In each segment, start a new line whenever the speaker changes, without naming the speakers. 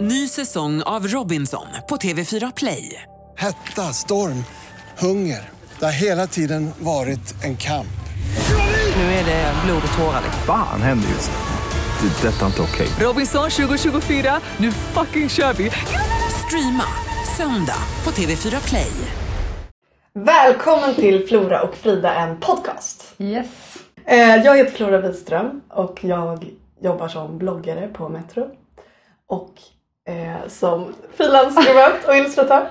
Ny säsong av Robinson på TV4 Play.
Hetta, storm, hunger. Det har hela tiden varit en kamp.
Nu är det blod och tårar.
Fan händer just nu. Det. är Detta är inte okej.
Robinson 2024, nu fucking kör vi! Streama söndag på TV4 Play.
Välkommen till Flora och Frida, en podcast.
Yes.
Eh, Jag heter Flora Wiström och jag jobbar som bloggare på Metro. Och eh, som frilansskribent och illustratör.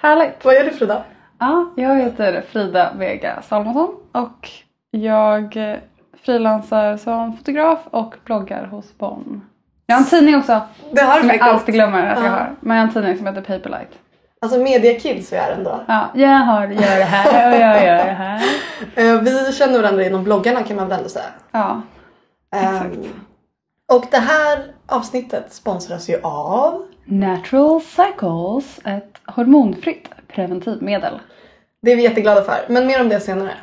Härligt.
Vad gör du Frida?
Ja, jag heter Frida Vega Salomonsson och jag eh, frilansar som fotograf och bloggar hos Bonn. Jag har en tidning också
Det har
som jag alltid glömmer att jag
Ja.
har. Men jag har en tidning som heter Paperlight.
Alltså media kids vi är ändå.
Ja, jag har, gör det här och jag gör det här.
Eh, Vi känner varandra genom bloggarna kan man väl ändå säga.
Ja,
Eh,
Exakt.
Och det här avsnittet sponsras ju av
Natural Cycles, ett hormonfritt preventivmedel.
Det är vi jätteglada för, men mer om det senare.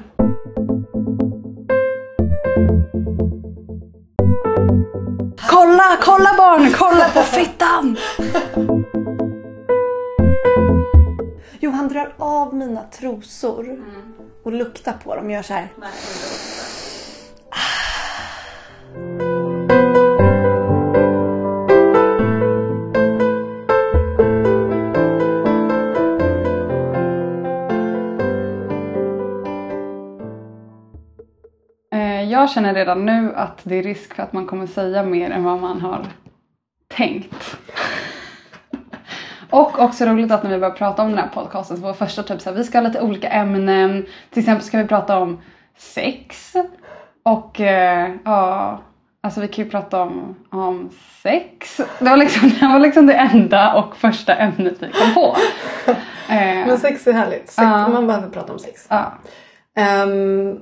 Kolla, kolla barn, kolla på fittan!
Johan drar av mina trosor och luktar på dem. Gör så här.
Jag känner redan nu att det är risk för att man kommer säga mer än vad man har tänkt. Och också roligt att när vi började prata om den här podcasten så var första typ såhär, vi ska ha lite olika ämnen. Till exempel ska vi prata om sex. Och eh, ja, alltså vi kan ju prata om, om sex. Det var, liksom, det var liksom det enda och första ämnet vi kom på.
Men sex är härligt. Sex,
Ja.
Man behöver prata om sex.
ja.
Ehm,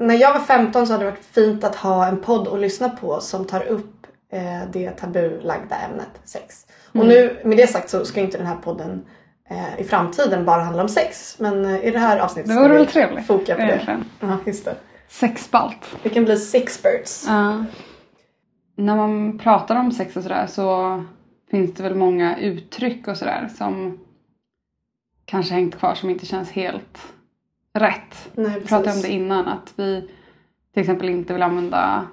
när jag var 15 så hade det varit fint att ha en podd att lyssna på som tar upp eh, det tabulagda ämnet sex.
Mm.
Och nu med det sagt så ska inte den här podden eh, i framtiden bara handla om sex. Men eh, i det här avsnittet
Det
ska vi
trevligt.
foka på det.
egentligen.
Ja, just det.
Sexspalt.
Vi kan bli sexperts.
Ja. När man pratar om sex och sådär så finns det väl många uttryck och sådär som kanske hängt kvar som inte känns helt rätt.
Nej,
Vi pratade om det innan att vi till exempel inte vill använda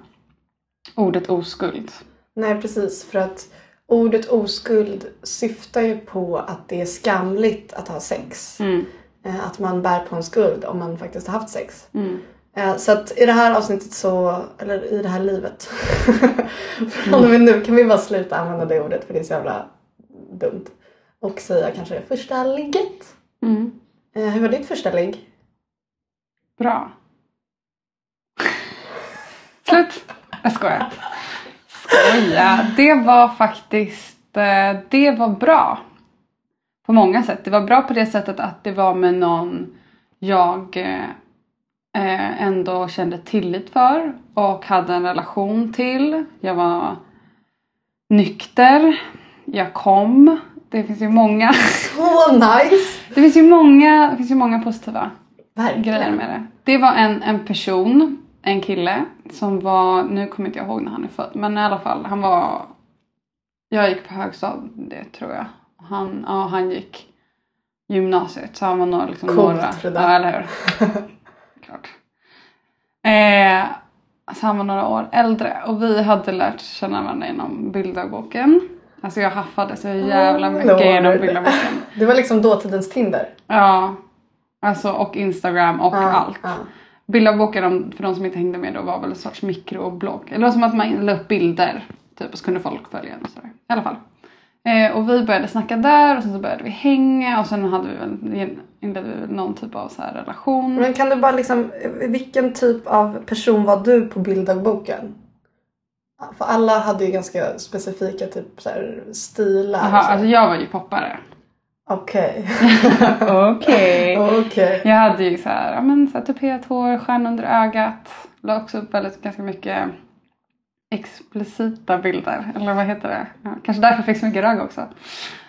ordet oskuld.
Nej precis för att ordet oskuld syftar ju på att det är skamligt att ha sex.
Mm.
Eh, Att man bär på en skuld om man faktiskt har haft sex.
Mm.
Eh, Så att i det här avsnittet så, eller i det här livet. Från och med nu kan vi bara sluta använda det ordet för det är så jävla dumt. Och säga kanske första ligget.
Mm.
Eh, Hur var ditt första ligg?
Bra. Slut. Jag skojar. Skoja. Det var faktiskt, eh, det var bra. På många sätt. Det var bra på det sättet att det var med någon jag eh, eh, ändå kände tillit för och hade en relation till. Jag var nykter. Jag kom. Det finns ju många,
Så nice!
det finns ju många, det finns ju många positiva
Verkligen.
med det. Det var en, en person, en kille som var, nu kommer inte jag ihåg när han är född, men i alla fall han var, jag gick på högstadiet tror jag. Han, ja, han gick gymnasiet så han var några, liksom
Coolt,
några, ja eller hur. Klart. Eh, så han var några år äldre och vi hade lärt känna varandra genom bilddagboken. Alltså jag haffade så jävla
Oh,
mycket genom bilddagboken.
Det var liksom dåtidens Tinder.
Ja, alltså och Instagram och
Ja,
allt.
ja.
Bilderboken, om- för de som inte hängde med då, var väl en sorts mikroblogg. Eller det var som att man la upp bilder. Typ, och så kunde folk följa en och sådär. I alla fall. Eh, och vi började snacka där och sen så började vi hänga och sen hade vi väl, inledde vi väl någon typ av så här relation.
Men kan du bara liksom, vilken typ av person var du på bilddagboken? För alla hade ju ganska specifika typ så här stilar.
Jaha,
så.
alltså jag var ju poppare.
Okej.
Okej.
Okej.
Jag hade ju så här, ja men så här tupéat hår, stjärna under ögat. La också upp väldigt ganska mycket explicita bilder. Eller vad heter det? Ja, kanske därför jag fick så mycket ragg också.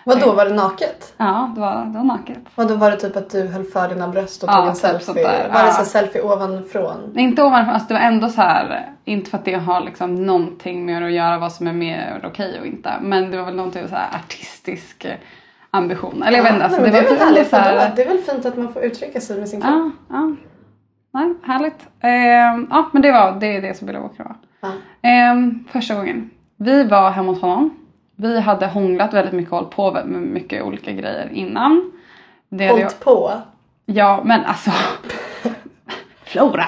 Vadå, var det naket?
Ja, det var, det var naket.
Vadå, var det typ att du höll för dina bröst och
Ja,
tog en
typ
selfie? Var det
Ja.
så här selfie ovanifrån?
Inte ovanför, alltså det var ändå så här, inte för att det har liksom någonting med att göra vad som är mer okej och inte. Men det var väl någonting så här artistisk ambition. Eller jag vet inte, alltså, det,
det,
var
väl
ändå
härligt
så här.
Det är väl fint att man får uttrycka sig med sin kropp?
Ja, ja. Nej, härligt. Ehm, ja, men det var det, är det som Billy Walker var.
Ja.
Ehm, första gången. Vi var hemma hos honom. Vi hade hånglat väldigt mycket och hållit på med mycket olika grejer innan. Det
Hållt på?
ja, men alltså. Flora.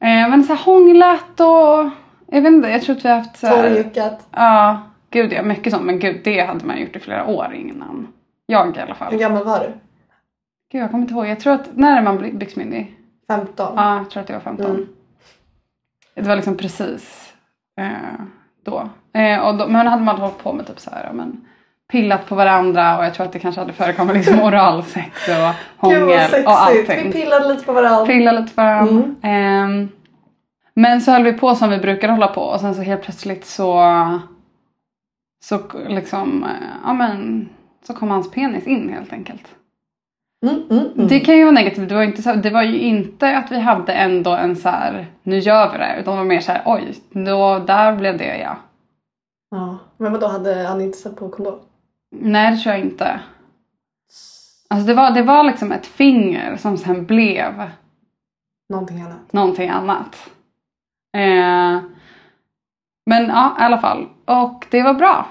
Ehm, men så här hånglat och jag vet inte, jag tror att vi har haft så här,
Torrjuckat?
Ja, gud ja, mycket sånt. Men gud, det hade man gjort i flera år innan. Jag i alla fall.
Hur gammal var du?
Gud, jag kommer inte ihåg. Jag tror att, när är man byxmyndig?
15?
Ja, jag tror att jag var 15.
Mm.
Det var liksom precis eh, då. Eh, och då. Men hade man hållit på med typ så här, men pillat på varandra och jag tror att det kanske hade förekommit liksom oralsex och hångel och allting.
Vi pillade lite på varandra.
Pilla lite på varandra.
Mm.
Ehm, men så höll vi på som vi brukar hålla på och sen så helt plötsligt så så liksom, eh, ja men så kom hans penis in helt enkelt.
Mm, mm, mm.
Det kan ju vara negativt. Det var, ju inte så, det var ju inte att vi hade ändå en så här, nu gör vi det. Utan det var mer så här, oj, då, där blev det ja.
Ja. Men vadå, hade han inte satt på kondom?
Nej, det tror jag inte. Alltså det var, det var liksom ett finger som sen blev
Någonting annat?
någonting annat. Eh, men ja, i alla fall. Och det var bra.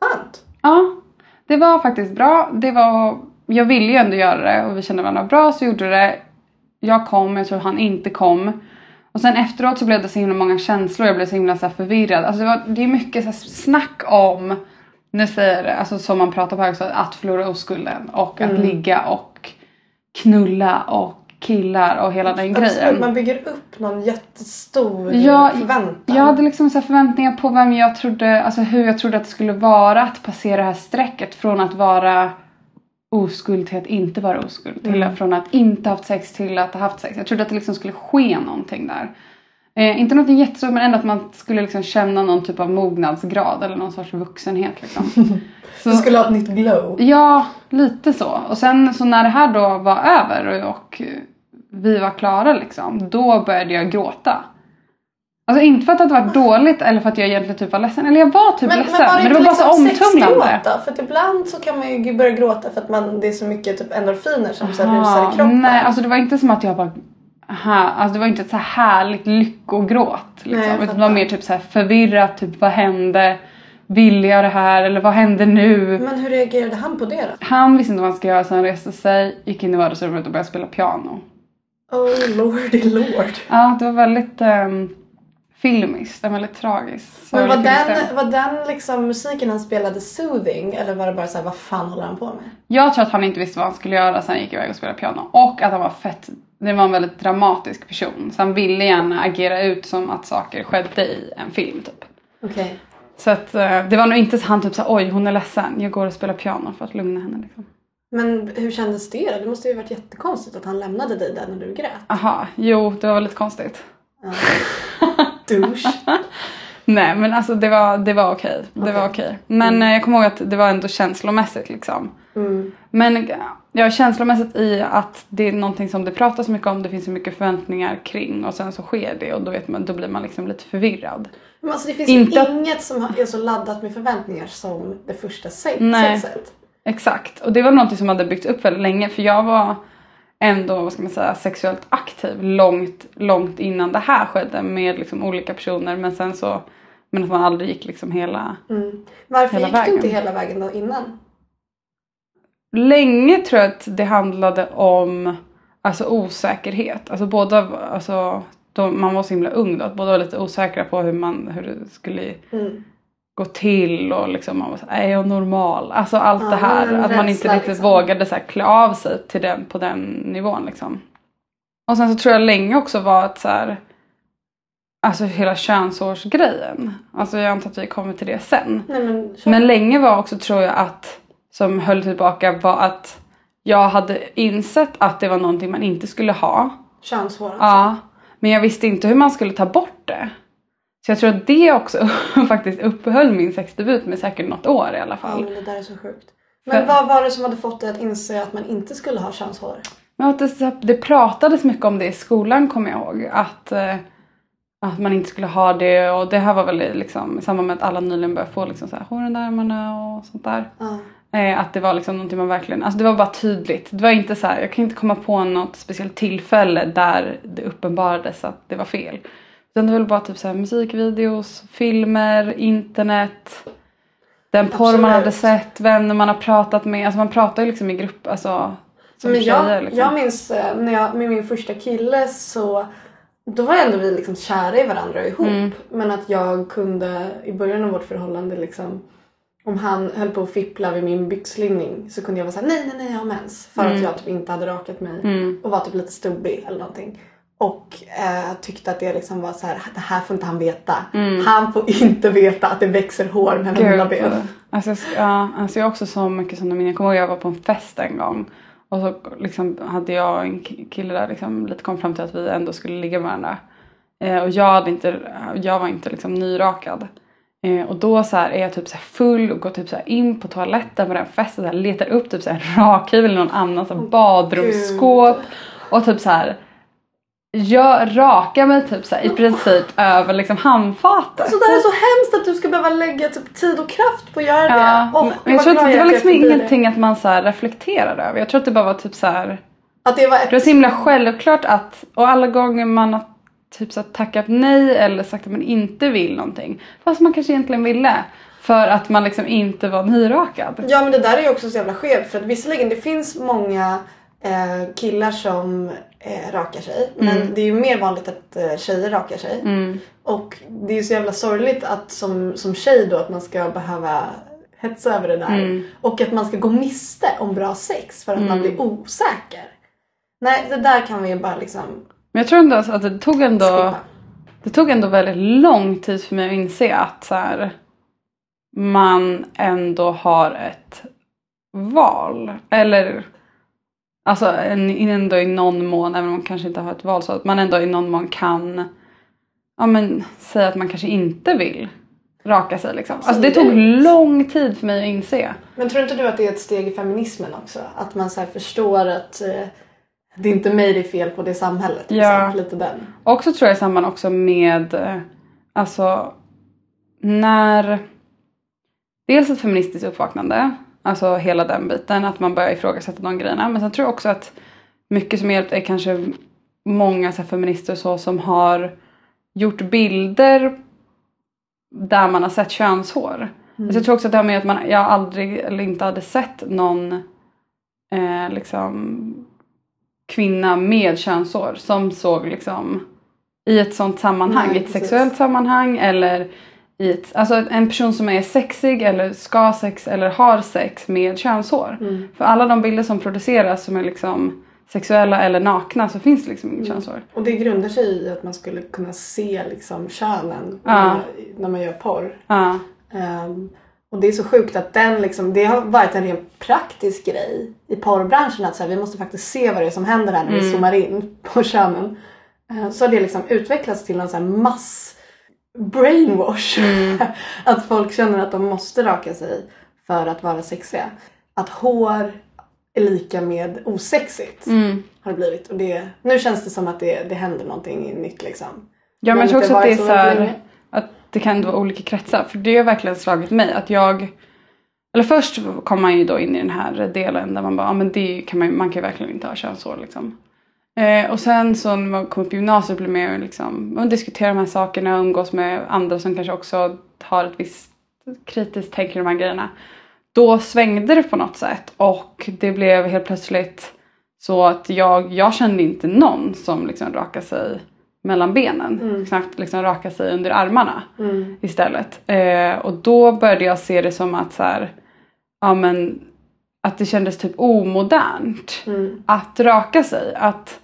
Skönt!
Ja, det var faktiskt bra. Det var, jag ville ju ändå göra det och vi kände varandra bra så gjorde det. Jag kom, jag tror han inte kom. Och sen efteråt så blev det så himla många känslor, jag blev så himla så förvirrad. Alltså det, var, det är mycket så snack om, nu säger det, alltså som man pratar på högstadiet, att förlora oskulden och att ligga och knulla och killar och hela den grejen.
Absolut, man bygger upp någon jättestor
Ja,
förväntan.
Jag hade liksom så förväntningar på vem jag trodde, alltså hur jag trodde att det skulle vara att passera det här strecket från att vara oskuld till att inte vara oskuld. Till
Mm.
från att inte haft sex till att ha haft sex. Jag trodde att det liksom skulle ske någonting där. Eh, inte något jättestort men ändå att man skulle liksom känna någon typ av mognadsgrad eller någon sorts vuxenhet liksom. Så-
Du skulle ha ett nytt glow.
Ja, lite så. Och sen så när det här då var över och, och vi var klara liksom, då började jag gråta. Alltså inte för att det varit dåligt eller för att jag egentligen typ var ledsen. Eller jag var typ
Men,
ledsen.
men var det,
Men det var bara så
liksom
omtumlande.
sexgråta? För att ibland så kan man ju börja gråta för att man, det är så mycket typ endorfiner som så rusar i kroppen.
Nej, alltså det var inte som att jag bara... Ha, alltså det var inte ett så här härligt lyckogråt. Liksom.
Nej,
Utan det var mer typ så här förvirrat. Typ vad hände? Vill jag det här? Eller vad hände nu?
Men hur reagerade han på det då?
Han visste inte vad han skulle göra så han reste sig, gick in i vardagsrummet och började spela piano.
Oh lordy lord.
Ja, det var väldigt um, filmiskt, väldigt tragiskt.
Men var den,
bestämt.
var den liksom musiken han spelade soothing eller var det bara så här, vad fan håller han på med?
Jag tror att han inte visste vad han skulle göra så han gick iväg och spelade piano. Och att han var fett, det var en väldigt dramatisk person. Så han ville gärna agera ut som att saker skedde i en film typ.
Okej.
Så att eh, det var nog inte så han typ sa oj hon är ledsen, jag går och spelar piano för att lugna henne liksom.
Men hur kändes det då? Det måste ju varit jättekonstigt att han lämnade dig där när du grät.
Aha, jo det var lite konstigt.
Douche.
Nej men alltså det var, det var okej. Det
Okej.
var okej. Men eh, jag kommer ihåg att det var ändå känslomässigt liksom.
Mm.
Men ja, känslomässigt i att det är någonting som det pratas så mycket om, det finns så mycket förväntningar kring och sen så sker det och då, vet man, då blir man liksom lite förvirrad.
Men alltså det finns
Inte
inget som är så laddat med förväntningar som det första se-
Nej. Exakt. Och det var någonting som hade byggts upp väldigt länge för jag var ändå, vad ska man säga, sexuellt aktiv långt, långt innan det här skedde med liksom olika personer men sen så, men att man aldrig gick liksom hela
Mm. Varför
Hela
gick du
vägen.
inte hela vägen då innan?
Länge tror jag att det handlade om alltså, osäkerhet. Alltså båda, alltså, då, man var så himla ung då, att båda var lite osäkra på hur, man, hur det skulle
Mm.
Gå till och liksom man var så här, är jag normal? Alltså allt
Ja,
det här. Att man inte riktigt
liksom.
vågade så här, klä av sig till den, på den nivån liksom. Och sen så tror jag länge också var att så här, alltså hela könsårsgrejen. Alltså jag antar att vi kommer till det sen.
Nej men.
Men länge var också tror jag att, som höll tillbaka var att jag hade insett att det var någonting man inte skulle ha.
Könshår alltså.
Ja. Men jag visste inte hur man skulle ta bort det. Så jag tror att det också faktiskt uppehöll min sexdebut med säkert något år i alla
Ja,
fall.
men det där är så sjukt. Men vad var det som hade fått dig att inse att man inte skulle ha könshår?
Men att det, det pratades mycket om det i skolan kommer jag ihåg. Att, eh, att man inte skulle ha det och det här var väl liksom, i samband med att alla nyligen började få liksom, så här, hår under armarna och sånt där.
Ja.
Eh, att det var liksom någonting man verkligen, alltså det var bara tydligt. Det var inte så här, jag kan inte komma på något speciellt tillfälle där det uppenbarades att det var fel. Utan det var väl bara typ så här, musikvideos, filmer, internet. Den porr man hade
Absolut.
sett, vänner man har pratat med. Alltså man pratar ju liksom i grupp, alltså som
Men
tjejer.
jag,
liksom.
jag minns eh, när jag, med min första kille så då var ändå vi liksom kära i varandra och ihop.
Mm.
Men att jag kunde i början av vårt förhållande liksom om han höll på att fippla vid min byxlinning så kunde jag vara såhär nej nej nej jag har mens. För att jag typ inte hade rakat mig
Mm.
och var typ lite stubbig eller någonting. Och eh, tyckte att det liksom var så här, det här får inte han veta. Han får inte veta att det växer hår mellan mina
Mm.
Ben.
alltså, ja, alltså jag har också så mycket sådana minnen. Jag kommer ihåg jag var på en fest en gång. Och så liksom hade jag och en ki- kille där liksom lite kom fram till att vi ändå skulle ligga med varandra. Eh, och jag, hade inte, jag var inte liksom nyrakad. Eh, och då så här är jag typ så full och går typ så in på toaletten på den festen. Här, letar upp typ så här rakhyvel eller någon annan så här badrumsskåp. Och typ så här. Jag rakar mig typ så här, i princip över liksom handfatet.
Alltså det här är så hemskt att du ska behöva lägga typ tid och kraft på att göra
Ja,
det. Åh,
men jag tror att det var liksom ingenting att man så reflekterade över. Jag tror att det bara var typ så här.
Det. Att det var ett...
Det var så himla självklart att, och alla gånger man har typ så tackat nej eller sagt att man inte vill någonting. Fast man kanske egentligen ville. För att man liksom inte var nyrakad.
Ja men det där är ju också så jävla skevt för att visserligen det finns många eh, killar som eh, rakar sig
Mm.
men det är ju mer vanligt att eh, tjejer rakar sig. Och det är ju så jävla sorgligt att som, som tjej då att man ska behöva hetsa över det där.
Mm.
Och att man ska gå miste om bra sex för att man blir osäker. Nej det där kan vi ju bara liksom
Men jag tror ändå att det tog ändå,
skippa.
det tog ändå väldigt lång tid för mig att inse att så här, man ändå har ett val. Eller alltså en, ändå i någon mån, även om man kanske inte har ett val, så att man ändå i någon mån kan ja, men, säga att man kanske inte vill raka sig. Liksom. Alltså, det tog lång tid för mig att inse.
Men tror inte du att det är ett steg i feminismen också? Att man så förstår att eh, det är inte mig det är fel på, det är samhället.
Ja.
Liksom. Lite den.
Också tror jag i samband också med eh, alltså när dels ett feministiskt uppvaknande, alltså hela den biten, att man börjar ifrågasätta de grejerna. Men sen tror jag också att mycket som hjälpt är kanske många så feminister och så som har gjort bilder där man har sett könshår. Så jag tror också att det har med att man, jag aldrig eller inte hade sett någon eh, liksom kvinna med könshår som såg liksom i ett sånt sammanhang,
Nej,
i ett
precis.
sexuellt sammanhang eller i ett, alltså en person som är sexig eller ska sex eller har sex med könshår.
Mm.
För alla de bilder som produceras som är liksom sexuella eller nakna så finns det liksom inget könshår.
Och det grundar sig i att man skulle kunna se liksom könen
Ja.
när, man, gör porr.
Ja.
Ehm, och det är så sjukt att den liksom, det har varit en rent praktisk grej i porrbranschen att så här, vi måste faktiskt se vad det är som händer här när
Mm.
vi zoomar in på könen. Ehm, så har det liksom utvecklats till någon så här mass brainwash.
Mm.
att folk känner att de måste raka sig för att vara sexiga. Att hår är lika med osexigt.
Mm.
Har det blivit. Och det, nu känns det som att det, det händer någonting nytt liksom.
Ja men
Men
jag tror också att det är så
så
här, att det kan vara olika kretsar. För det har verkligen slagit mig att jag eller först kom man ju då in i den här delen där man bara, ja men det kan man, man kan ju verkligen inte ha könshår liksom. Eh, och sen så när man kom upp i gymnasiet blev mer liksom, man diskuterar de här sakerna och umgås med andra som kanske också har ett visst kritiskt tänk i de här grejerna. Då svängde det på något sätt och det blev helt plötsligt så att jag, jag kände inte någon som liksom rakade sig mellan benen. Knappt liksom raka sig under armarna istället. Eh, och då började jag se det som att så här, ja men att det kändes typ omodernt att raka sig. Att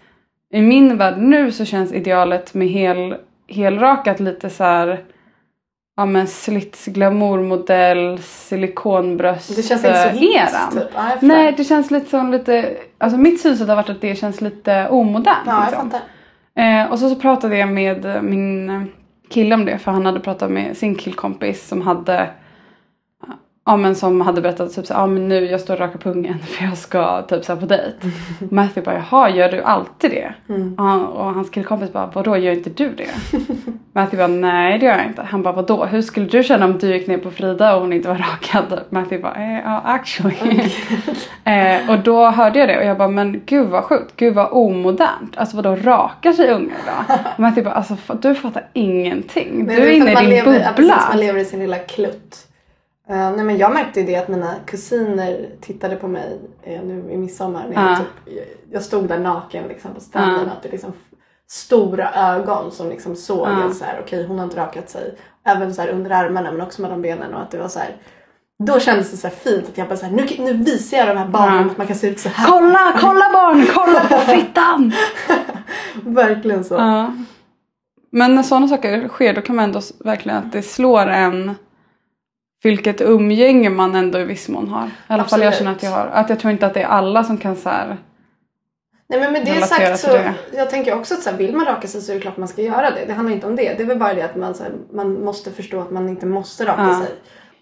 i min värld nu så känns idealet med hel, helrakat lite så här ja men slits glamourmodell silikonbröst
Det känns inte så
eran.
typ. Ja.
Nej det känns lite som lite, alltså mitt synsätt har varit att det känns lite omodernt.
Ja,
liksom. Eh, och så, så pratade jag med min, kille om det för han hade pratat med sin killkompis som hade Ja men som hade berättat typ såhär, ja men nu jag står och rakar pungen för jag ska typ såhär på dejt. Matthew bara, jaha gör du alltid det? Och, han, och hans killkompis bara, vadå gör inte du det? Matthew bara, nej det gör jag inte. Han bara, vadå hur skulle du känna om du gick ner på Frida och hon inte var rakad? Matthew bara, eh, ja actually. eh, och då hörde jag det och jag bara, men gud vad sjukt, gud vad omodernt. Alltså vadå rakar sig unga idag? Och Matthew bara, alltså du fattar ingenting.
Nej,
du är inne i din
lever, ja,
bubbla.
precis, man lever i sin lilla klutt. Eh, nej men jag märkte ju det att mina kusiner tittade på mig eh, nu i midsommar. När jag,
Ja.
typ, jag stod där naken liksom, på stranden.
Ja.
Att det liksom stora ögon som liksom såg att så här, okej hon har inte rakat sig. Även så här under armarna men också mellan benen och att det var så här. Då kändes det så fint att jag bara så här, nu, nu visar jag de här barnen
Ja.
att man kan se ut så här.
Kolla, kolla barn, kolla på fittan!
Verkligen så.
Ja. Men när sådana saker sker då kan man ändå verkligen att det slår en vilket umgänge man ändå i viss mån har. I alla fall jag
Absolut.
känner att jag har. Att jag tror inte att det är alla som kan så här.
Nej men med det sagt så,
det.
jag tänker också att så här, vill man raka sig så är det klart man ska göra det. Det handlar inte om det. Det är väl bara det att man, så här, man måste förstå att man inte måste raka
Ja.
sig.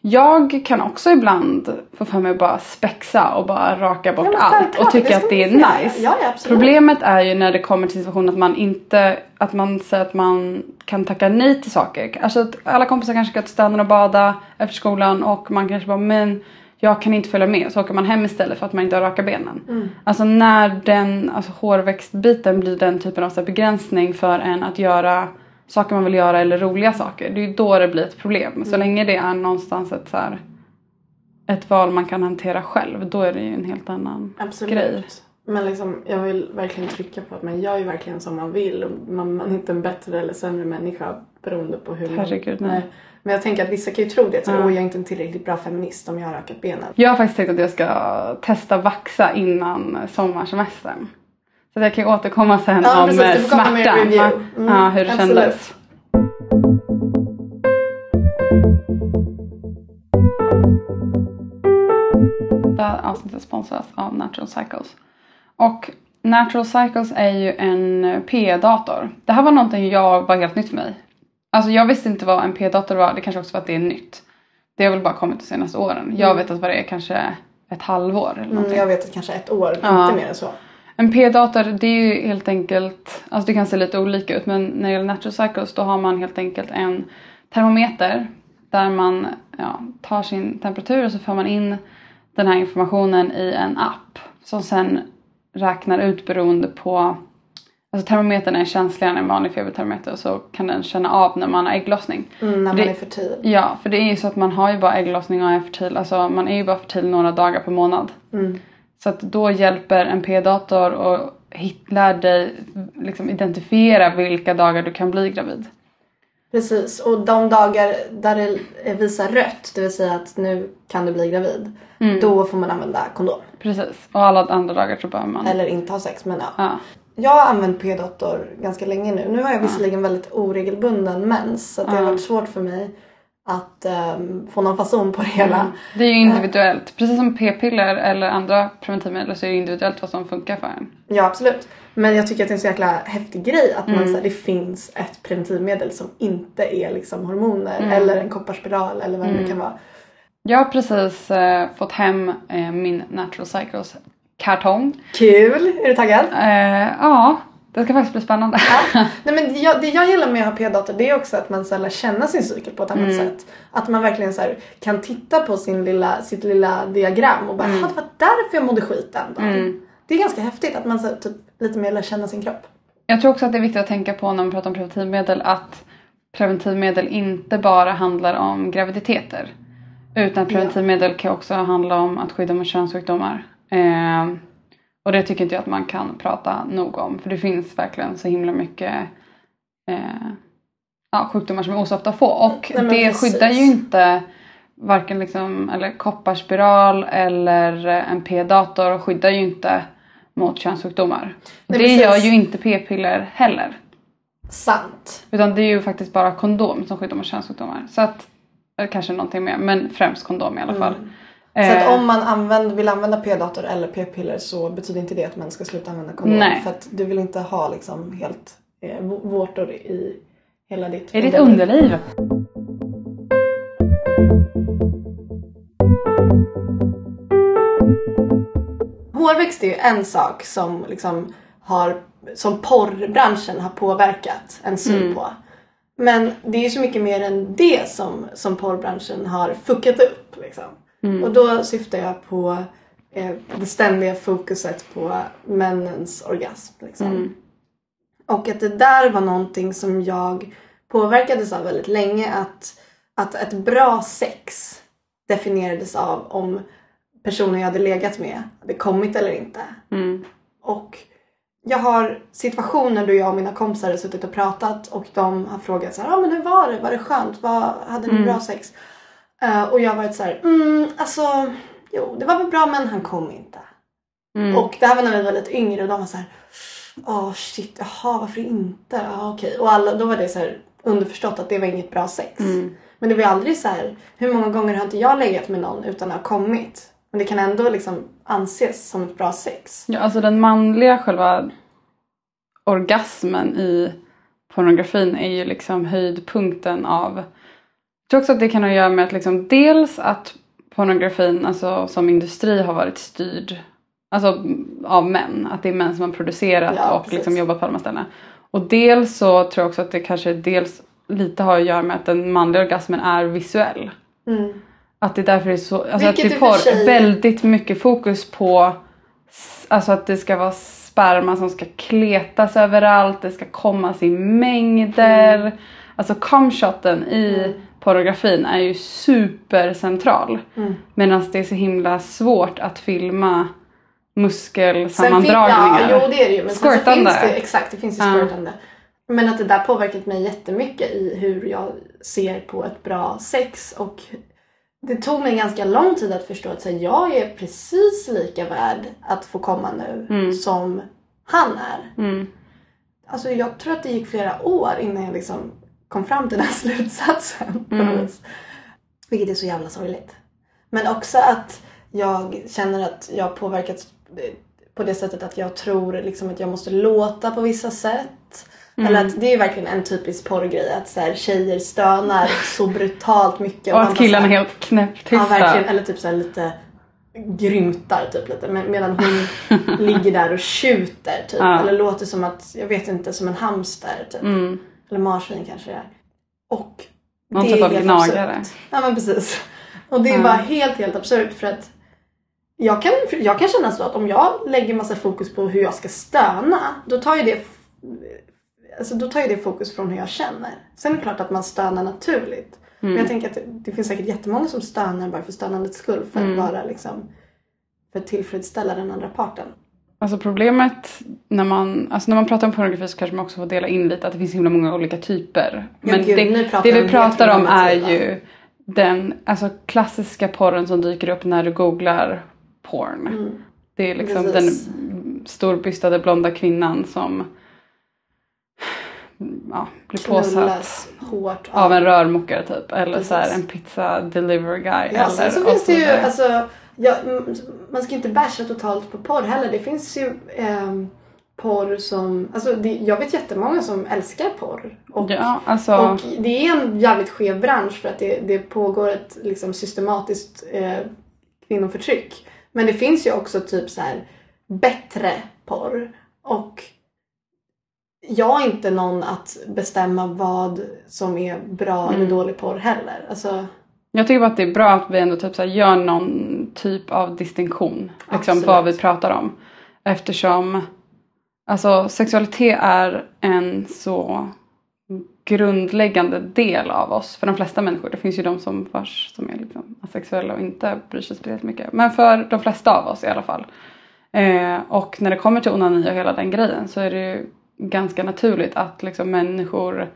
Jag kan också ibland få för mig att bara spexa och bara raka bort
Ja,
allt och tycka
det
att det är nice.
Ja, ja.
Problemet är ju när det kommer till situationen att man inte, att man säger att man kan tacka nej till saker. Alltså att alla kompisar kanske ska till stranden och bada efter skolan och man kanske bara men jag kan inte följa med så åker man hem istället för att man inte har raka benen.
Mm.
Alltså när den alltså hårväxtbiten blir den typen av begränsning för en att göra saker man vill göra eller roliga saker. Det är ju då det blir ett problem.
Mm.
Så länge det är någonstans ett så här, ett val man kan hantera själv då är det ju en helt annan
Absolut.
grej.
Men liksom, jag vill verkligen trycka på att man gör ju verkligen som man vill. Man, man är inte en bättre eller sämre människa beroende på hur
Herregud,
man...
nej.
Men jag tänker att vissa kan ju tro det. Så,
Ja.
Åh, jag är inte en tillräckligt bra feminist om jag har rakat benen.
Jag har faktiskt tänkt att jag ska testa vaxa innan sommarsemestern. Så jag kan återkomma sen
Ja,
om
precis.
eh, smärtan.
Mm,
ja, hur det
absolut.
kändes. Det här avsnittet sponsras av Natural Cycles. Och Natural Cycles är ju en P-dator. Det här var någonting jag var helt nytt för mig. Alltså jag visste inte vad en P-dator var, det kanske också var att det är nytt. Det har väl bara kommit de senaste åren. Jag vet att vad det är kanske ett halvår eller
Mm,
någonting.
jag vet att kanske ett år,
Ja.
inte mer än så.
En P-dator det är ju helt enkelt, alltså det kan se lite olika ut men när det gäller Natural Cycles då har man helt enkelt en termometer där man ja, tar sin temperatur och så för man in den här informationen i en app som sen räknar ut beroende på Alltså termometern är känsligare än en vanlig febertermometer så kan den känna av när man har ägglossning.
Mm, när
Det-
man är fertil.
Ja, för det är ju så att man har ju bara ägglossning och är fertil, alltså man är ju bara fertil några dagar per månad.
Mm.
Så att då hjälper en p-dator och lär dig liksom identifiera vilka dagar du kan bli gravid.
Precis, och de dagar där det visar rött, det vill säga att nu kan du bli gravid,
Mm.
då får man använda kondom.
Precis. Och alla andra dagar så behöver man...
Eller inte ha sex, men ja.
Ja.
Jag har använt p-dator ganska länge nu. Nu har jag visserligen väldigt oregelbunden mens, så det har
Ja.
varit svårt för mig att ehm, få någon fason på det hela.
Mm. Det är ju individuellt. Precis som p-piller eller andra preventivmedel så är det individuellt vad som funkar för en.
Ja, absolut. Men jag tycker att det är en så jäkla häftig grej att
Mm.
man, så här, det finns ett preventivmedel som inte är liksom hormoner
Mm.
eller en kopparspiral eller vad det nu kan vara.
Jag har precis eh, fått hem eh, min Natural Cycles kartong.
Kul! Är du taggad?
Eh, ja, det ska faktiskt bli spännande.
Nej, men jag, det jag gillar med att ha p-dator det är också att man så lär känna sin cykel på ett annat
Mm.
sätt. Att man verkligen så kan titta på sin lilla, sitt lilla diagram och bara mm. det var därför jag mådde skit den dagen.
Mm.
Det är ganska häftigt att man så typ, lite mer lär känna sin kropp.
Jag tror också att det är viktigt att tänka på när man pratar om preventivmedel att preventivmedel inte bara handlar om graviditeter. Utan preventivmedel kan också handla om att skydda mot könssjukdomar. Eh, och det tycker inte jag att man kan prata nog om. För det finns verkligen så himla mycket eh, ja, sjukdomar som är osofta att få. Och
Nej,
det
precis.
skyddar ju inte varken liksom, eller kopparspiral eller en p-dator skyddar ju inte mot könssjukdomar.
Nej,
det
precis.
gör ju inte p-piller heller.
Sant.
Utan det är ju faktiskt bara kondom som skyddar mot könssjukdomar. Så att, eller kanske någonting mer, men främst kondom i alla fall.
Mm. Så att
Eh,
om man använder, vill använda p-dator eller p-piller så betyder inte det att man ska sluta använda kondom.
Nej.
För att du vill inte ha liksom helt eh, vå- vårtor i hela ditt
Är ditt underliv?
Hårväxt är ju en sak som liksom har, som porrbranschen har påverkat en syn på. Men det är ju så mycket mer än det som, som porrbranschen har fuckat upp. Liksom. Och då syftar jag på eh, det ständiga fokuset på männens orgasm. Liksom. Och att det där var någonting som jag påverkades av väldigt länge. Att, att ett bra sex definierades av om personen jag hade legat med hade kommit eller inte. Och jag har situationer då jag och mina kompisar har suttit och pratat och de har frågat så här, ah, men hur var det? Var det skönt? Var, hade ni bra sex? Eh, och jag har varit så här, mm, alltså, jo det var väl bra men han kom inte. Och det här var när vi var lite yngre och de var så här, åh shit, jaha varför inte? Ja okej. Och alla, då var det så här underförstått att det var inget bra sex. Men det var ju aldrig så här, hur många gånger har inte jag legat med någon utan att ha kommit? Men det kan ändå liksom anses som ett bra sex.
Ja, alltså den manliga själva orgasmen i pornografin är ju liksom höjdpunkten av... Tror också att det kan ha att göra med att liksom dels att pornografin alltså, som industri har varit styrd alltså, av män. Att det är män som har producerat
Ja,
och
precis.
liksom jobbat på de här ställena. Och dels så tror jag också att det kanske dels lite har att göra med att den manliga orgasmen är visuell. Att det är därför är så, alltså att det är
sig-
väldigt mycket fokus på alltså att det ska vara sperma som ska kletas överallt, det ska kommas i mängder.
Mm.
Alltså cumshoten i pornografin är ju supercentral.
Mm.
Medan det är så himla svårt att filma
Sen
muskelsammandragningar.
Ja, jo det är det ju. Men sen
Squirtande.
finns det, exakt, det finns ju
Ja.
squirtande. Men att det där påverkat mig jättemycket i hur jag ser på ett bra sex. Och det tog mig ganska lång tid att förstå att så här, jag är precis lika värd att få komma nu som han är.
Mm.
Alltså jag tror att det gick flera år innan jag liksom kom fram till den slutsatsen. vis. Vilket är så jävla sorgligt. Men också att jag känner att jag påverkats eh, på det sättet att jag tror liksom att jag måste låta på vissa sätt. Eller att det är ju verkligen en typisk porrgrej att så här, tjejer stönar så brutalt mycket.
Och
man
att killarna är helt
Ja
knäpptysta.
verkligen, eller typ så här lite grymtar typ lite med, medan hon ligger där och tjuter typ.
Ja.
Eller låter som att, jag vet inte, som en hamster typ.
Mm.
Eller marsvin kanske det är. Och
Någon
det
typ
är
av gnagare.
absurt. Ja men precis. Och det är
Ja.
bara helt helt absurt för att jag kan, jag kan känna så att om jag lägger massa fokus på hur jag ska stöna då tar ju det Alltså då tar ju det fokus från hur jag känner. Sen är det klart att man stönar naturligt. Men
Mm.
jag tänker att det, det finns säkert jättemånga som stönar bara för stönandets skull. För
Mm.
att vara liksom för att tillfredsställa den andra parten.
Alltså problemet när man, alltså när man pratar om pornografi så kanske man också får dela in lite att det finns så himla många olika typer.
Ja,
Men
gud,
det, det
vi
pratar om är ju den alltså, klassiska porren som dyker upp när du googlar porn. Det är liksom
Mm. Precis.
den storbystade blonda kvinnan som ja, blir påsatt
hårt
av en rörmokare typ. Eller
Precis.
så här, en pizza delivery guy.
Ja,
eller,
sen så finns det ju, alltså, ja, mm, man ska inte basha totalt på porr heller. Det finns ju ehm, porr som, alltså det, jag vet jättemånga som älskar porr. Och,
Ja, alltså.
och det är en jävligt skev bransch för att det, det pågår ett liksom, systematiskt eh, kvinnoförtryck. Men det finns ju också typ så här bättre porr. Och jag är inte någon att bestämma vad som är bra
Mm.
eller dålig porr heller. Alltså,
Jag tycker bara att det är bra att vi ändå typ så gör någon typ av distinktion. Liksom
Absolut.
vad vi pratar om. Eftersom alltså, sexualitet är en så grundläggande del av oss för de flesta människor. Det finns ju de som, vars, som är liksom asexuella och inte bryr sig speciellt mycket. Men för de flesta av oss i alla fall. Eh, och när det kommer till onani och hela den grejen så är det ju ganska naturligt att liksom människor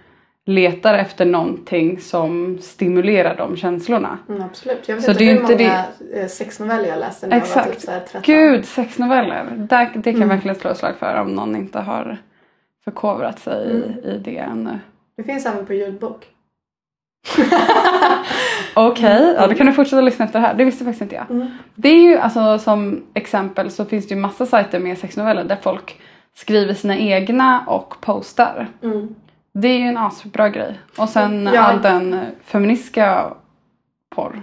letar efter någonting som stimulerar de känslorna.
Mm, absolut. Jag vet
Så
inte
det
hur
inte
många eh, sexnoveller jag läste när jag var typ
Exakt.
så här 13.
Gud, sexnoveller. Där, det kan
Mm.
jag verkligen slå ett slag för om någon inte har förkovrat sig
Mm.
i, i det ännu.
Det finns även på ljudbok.
Okej, ja, då kan du fortsätta lyssna efter det här. Det visste faktiskt inte jag.
Mm.
Det är ju alltså som exempel så finns det ju massa sajter med sexnoveller där folk skriver sina egna och postar.
Mm.
Det är ju en asbra grej. Och sen
Ja.
all den feministiska porr.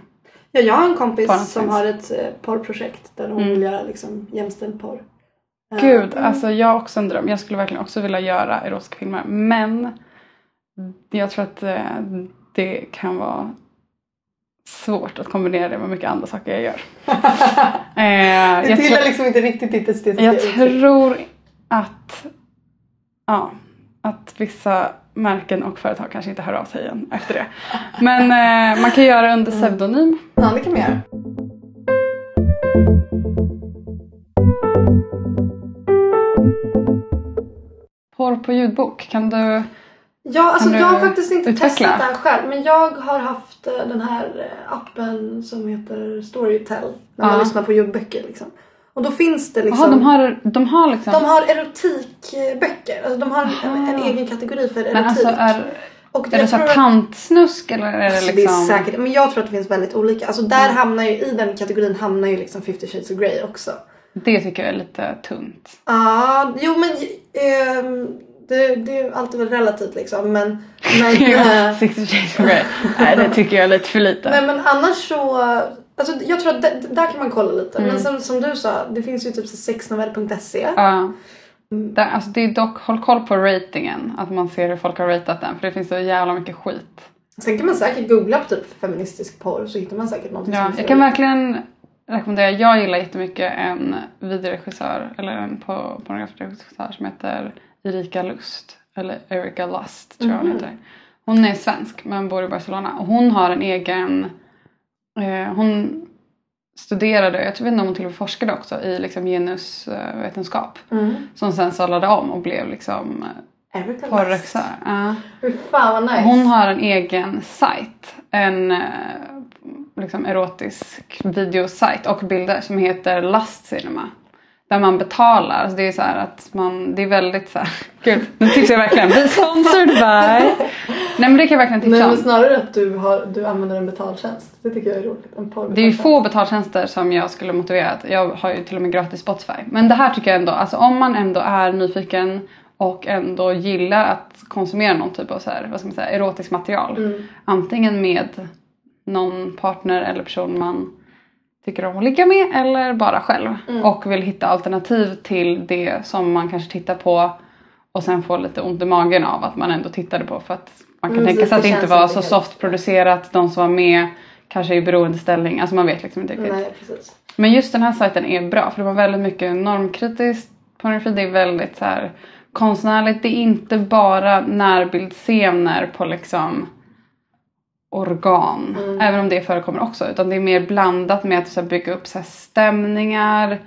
Ja, jag har en kompis
Bara
som
finns.
har ett eh, porrprojekt där hon
Mm.
vill göra liksom, jämställd porr. Eh,
Gud,
mm.
alltså jag har också en dröm. Jag skulle verkligen också vilja göra erotiska filmer. Men jag tror att eh, det kan vara svårt att kombinera det med mycket andra saker jag gör. Eh,
Det
jag,
tillhör liksom inte riktigt ditt estetiska
jag tror att, ja, att vissa märken och företag kanske inte hör av sig igen efter det. Men eh, man kan göra under pseudonym.
Ja, det kan man göra.
Porr på ljudbok, kan du?
Ja, alltså jag har faktiskt inte
utveckla?
testat den själv. Men jag har haft eh, den här eh, appen som heter Storytel. När man
Ja.
lyssnar på ljudböcker liksom. Och då finns det liksom...
Jaha, de har, de har liksom.
de har erotikböcker. Alltså de har en, en
Aha.
egen kategori för erotik.
men alltså är,
och
är det så
att-
tantsnusk eller är det liksom?
Det är säkert, men jag tror att det finns väldigt olika. Alltså där hamnar ju, i den kategorin hamnar ju liksom 50 shades of Grey också.
Det tycker jag är lite tunt.
Ja, jo men ehm, det, det är alltid väl relativt liksom. Men, men, eh,
Sixty shades of Grey. Nej det tycker jag är lite för lite.
nej, men annars så. Alltså, jag tror att där kan man kolla lite.
Mm.
Men som, som du sa, det finns ju typ sexnovell.se.
Ja. Det, alltså det är dock, håll koll på ratingen. Att man ser hur folk har ratat den. För det finns så jävla mycket skit.
Sen kan man säkert googla på typ feministisk porr så hittar man säkert någonting
Ja,
som
jag kan verkligen rekommendera. Jag gillar jättemycket en videoregissör. Eller en pornografiregissör som heter Erika Lust. Eller Erika Lust tror jag hon heter. Hon är svensk men bor i Barcelona. Och hon har en egen... Eh, hon studerade, jag tror inte om hon till och med forskade också i liksom genusvetenskap.
Mm.
Som sen sadlade om och blev liksom
Lust.
porrregissör. Ja.
Fy fan vad nice.
Hon har en egen sajt. En eh, liksom erotisk videosajt och bilder som heter Lust Cinema. Där man betalar. Alltså det är så här att man, det är väldigt så här, gud nu tipsar jag verkligen. Be sponsored by. Nej men det kan jag verkligen
Nej
tipsa
men
om.
snarare att du, har, du använder en betaltjänst. Det tycker jag är roligt. En porrbetaltjänst.
Det är ju få betaltjänster som jag skulle motivera. Jag har ju till och med gratis Spotify. Men det här tycker jag ändå, alltså om man ändå är nyfiken och ändå gillar att konsumera någon typ av så här, vad ska man säga, erotiskt material.
Mm.
Antingen med någon partner eller person man tycker om att ligga med eller bara själv.
Mm.
Och vill hitta alternativ till det som man kanske tittar på och sen får lite ont i magen av att man ändå tittade på för att man kan
Mm,
tänka sig att
det
inte var så soft producerat. De som var med kanske i beroendeställning. Alltså man vet liksom inte riktigt.
Nej precis.
Men just den här sajten är bra för det var väldigt mycket normkritiskt pornografi. Det är väldigt så här konstnärligt. Det är inte bara närbildsscener på liksom organ. Även om det förekommer också. Utan det är mer blandat med att så bygga upp så stämningar.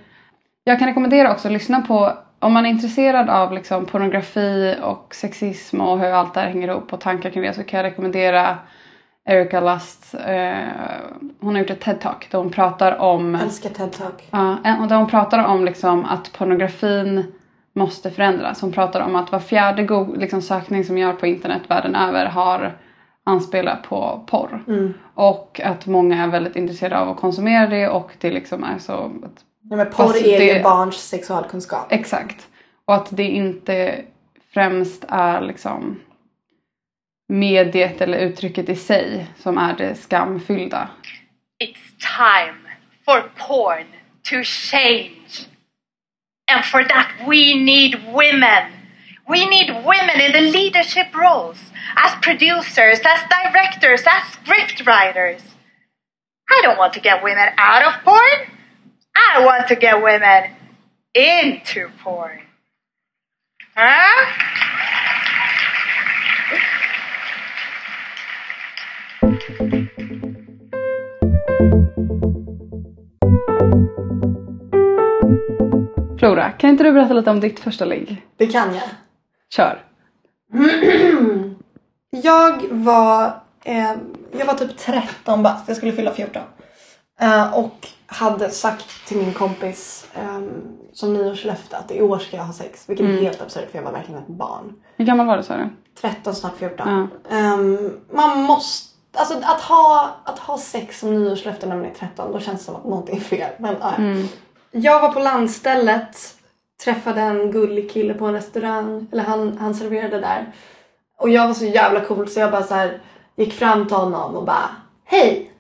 Jag kan rekommendera också att lyssna på om man är intresserad av liksom, pornografi och sexism och hur allt det här hänger ihop och tankar kring det så kan jag rekommendera Erika Lust. Eh, hon har gjort ett TED-talk där hon pratar om
Älskar TED-talk.
Ja, och där hon pratar om liksom att pornografin måste förändras. Hon pratar om att var fjärde go- liksom sökning som gör på internet världen över har anspelat på porr.
Mm.
Och att många är väldigt intresserade av att konsumera det och det liksom är så att,
Nej, men porr är ju
det-
barns sexualkunskap.
exakt. Och att det inte främst är liksom mediet eller uttrycket i sig som är det skamfyllda.
It's time for porn to change. And for that, we need women. We need women in the leadership roles as producers, as directors, as scriptwriters. I don't want to get women out of porn. I want to get women into porn. Huh?
Flora, kan inte du berätta lite om ditt första ligg?
Det kan jag.
Kör!
Jag var, eh, jag var typ 13 bast, jag skulle fylla 14. Eh, och hade sagt till min kompis eh, som nyårslöfte att i år ska jag ha sex. Vilket är helt absurt för jag var verkligen ett barn.
Hur gammal var du sa du?
13, snart 14. Ehm, man måste, alltså att ha, att ha sex som nyårslöfte när man är 13 då känns det som att någonting är fel. Men, ja. Jag var på landstället, träffade en gullig kille på en restaurang, eller han, han serverade där. Och jag var så jävla cool så jag bara så här gick fram till honom och bara Hej!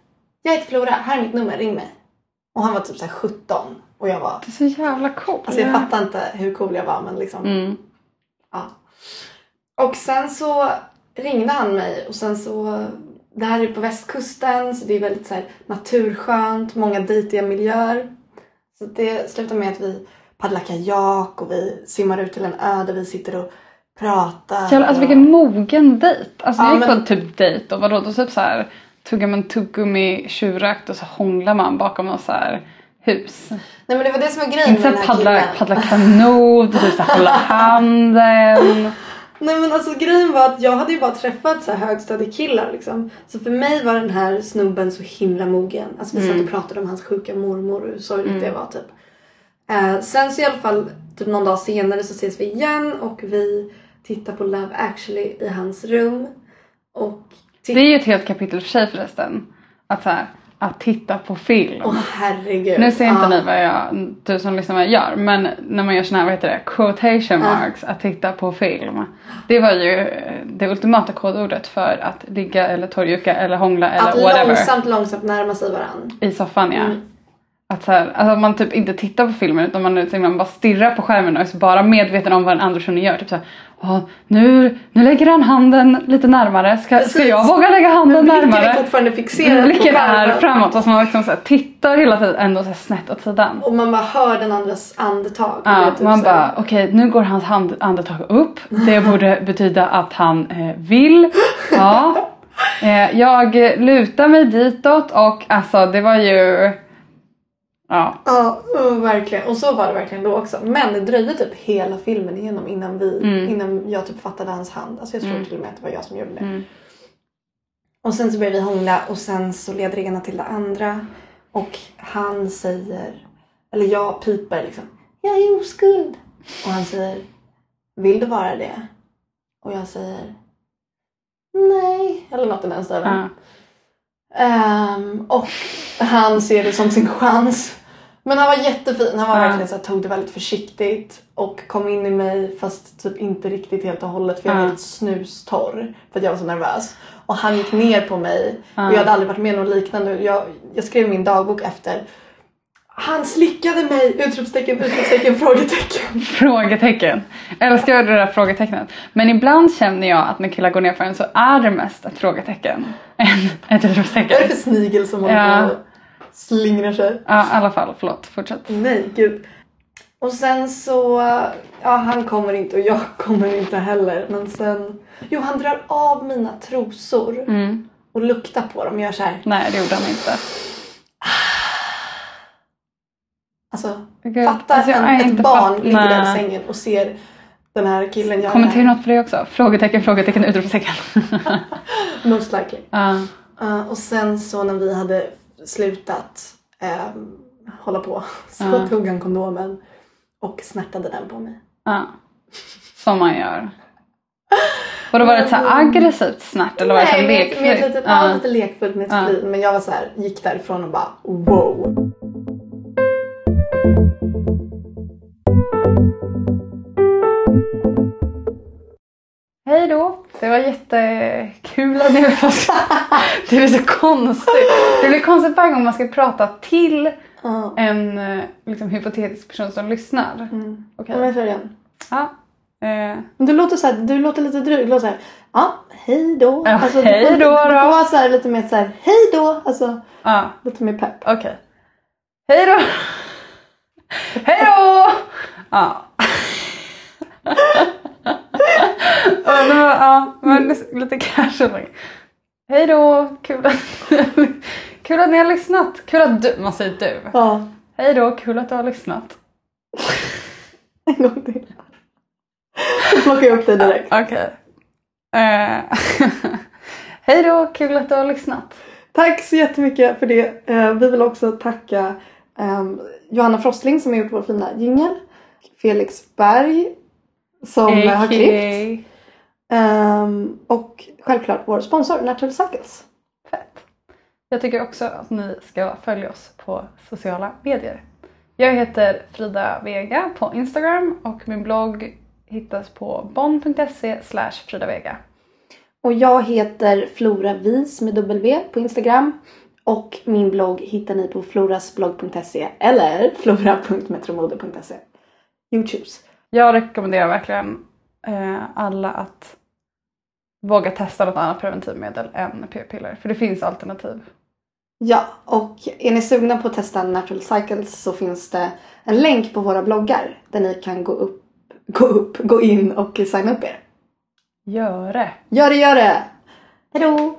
Jag heter Flora, här är mitt nummer, ring mig. Och han var typ så här 17 och jag var
Det är så jävla coolt.
Alltså jag fattar inte hur cool jag var men liksom
Mm.
Ja. Och sen så ringde han mig och sen så det här är på västkusten så det är väldigt så här naturskönt, många dejtiga miljöer. Så det slutar med att vi paddlar kajak och vi simmar ut till en ö där vi sitter och pratar.
Jävlar, alltså
och...
vilken mogen dejt. Alltså
Ja,
jag gick
men-
på typ dejt och vadå då typ så här tuggar man tuggummi tjurrakt och så hånglar man bakom något så här hus.
Nej men det var det som var grejen
Inte
med den här
paddla,
killen.
paddla kanot, typ så här hålla handen.
Nej men alltså grejen var att jag hade ju bara träffat så här högstadiekillar liksom. Så för mig var den här snubben så himla mogen. Alltså vi satt och pratade om hans sjuka mormor och hur sorgligt det var typ. Eh, sen så i alla fall typ någon dag senare så ses vi igen och vi tittar på Love actually i hans rum. Och
Det är ju ett helt kapitel för sig förresten. Att så här, att titta på film.
Åh herregud.
Nu ser inte
Ja.
ni vad jag, du som lyssnar jag gör men när man gör såna här, vad heter det, quotation marks, att titta på film. Det var ju eh, det ultimata kodordet för att ligga eller torrjucka eller hångla eller
Att
whatever
långsamt långsamt närma sig varandra.
i soffan ja.
Mm.
Att så här, alltså man typ inte tittar på filmen utan man, liksom, man bara stirrar på skärmen och är så bara medveten om vad den andra personen gör. Typ såhär, "Ja, nu, nu lägger han handen lite närmare, ska, ska jag våga lägga handen
Blicken är
närmare?
fortfarande fixerad på
Blicken är
skärmen.
framåt fast man liksom så här, tittar hela tiden ändå så här snett åt sidan.
Och man bara hör den andras andetag. Det är
Ja,
typ
man
så här-
bara okej nu går hans hand, andetag upp. Det borde betyda att han eh, vill. Ja. Eh, jag lutar mig ditåt och alltså det var ju... Ja.
Ja, verkligen. Och så var det verkligen då också. Men det dröjde typ hela filmen igenom innan, vi,
Mm.
innan jag typ fattade hans hand. Alltså jag tror till och med att det var jag som gjorde det. Och sen så började vi hångla och sen så leder det ena till det andra. Och han säger, eller jag piper liksom. Jag är oskuld. Och han säger, vill du vara det? Och jag säger, nej. Eller något i den stilen.
ja.
Ehm, och han ser det som sin chans. Men han var jättefin. Han var
Ja.
verkligen så här, tog det väldigt försiktigt och kom in i mig fast typ inte riktigt helt och hållet för jag var
Ja.
helt snustorr för att jag var så nervös. Och han gick ner på mig
Ja.
och jag hade aldrig varit med om något liknande. Jag, jag skrev min dagbok efter. Han slickade mig! Utropstecken, utropstecken, frågetecken.
Frågetecken. Jag älskar det där frågetecknet. Men ibland känner jag att när killar går ner för en så är det mest ett frågetecken än ett
Vad är det
utropstecken.
för snigel som håller
Ja.
på slingrar sig?
Ja i alla fall, förlåt. Fortsätt.
Nej, gud. Och sen så, ja han kommer inte och jag kommer inte heller. Men sen, jo han drar av mina trosor
Mm.
och luktar på dem och gör så här.
Nej det gjorde han inte.
Alltså,
Gud,
fatta
alltså,
en, ett barn
fatt-
ligger där i sängen och ser den här killen göra här.
något på det också. Frågetecken, frågetecken, utropstecken.
Most likely.
Ja.
Uh, och sen så när vi hade slutat ehm, hålla på så
Ja.
tog han kondomen och snärtade den på mig.
Ja. Som man gör. Och då var det så aggressivt snärt eller var det så här
Nej, med, med ett
lekfullt?
litet, ja.
Ja.
lite lekfullt med ett
Ja.
flin. Men jag var så här, gick därifrån och bara wow.
Hej då! Det var jättekul att ni Det blir så konstigt. Det blir konstigt varje gång man ska prata till
Ja.
en eh, liksom, hypotetisk person som lyssnar.
Mm.
Okej.
Om jag kör igen.
Ja. Eh,
Men du låter, så här, du låter lite dryg. Du låter så här, ja, hej då.
Ja,
Alltså,
hej
du, får-
då
Du får
då.
vara så här, lite mer så här, hej då. Alltså
ja.
lite mer pepp.
Okej. Hej då! Hej då! Ja. Ja, men lite casual. Hej då! Kul att, kul att ni har lyssnat. Kul att du, man säger du.
Ja,
Hej då, kul att du har lyssnat.
en gång till. Nu plockar jag upp dig direkt.
Okej. Eh, Hej då, kul att du har lyssnat.
Tack så jättemycket för det. Eh, vi vill också tacka ehm, Johanna Frostling som har gjort vår fina jingel. Felix Berg som eh, har klippt. Ehm, och självklart vår sponsor Natural Cycles.
Fett. Jag tycker också att ni ska följa oss på sociala medier. Jag heter Frida Vega på Instagram och min blogg hittas på bon.se Frida Vega.
Och jag heter Flora Vis med W på Instagram. Och min blogg hittar ni på florasblogg.se eller flora.metromode.se. You choose.
Jag rekommenderar verkligen eh, alla att våga testa något annat preventivmedel än p-piller. För det finns alternativ.
Ja, och är ni sugna på att testa Natural Cycles så finns det en länk på våra bloggar där ni kan gå upp, gå upp, gå in och signa upp er.
Gör det!
Gör det, gör det! Hejdå!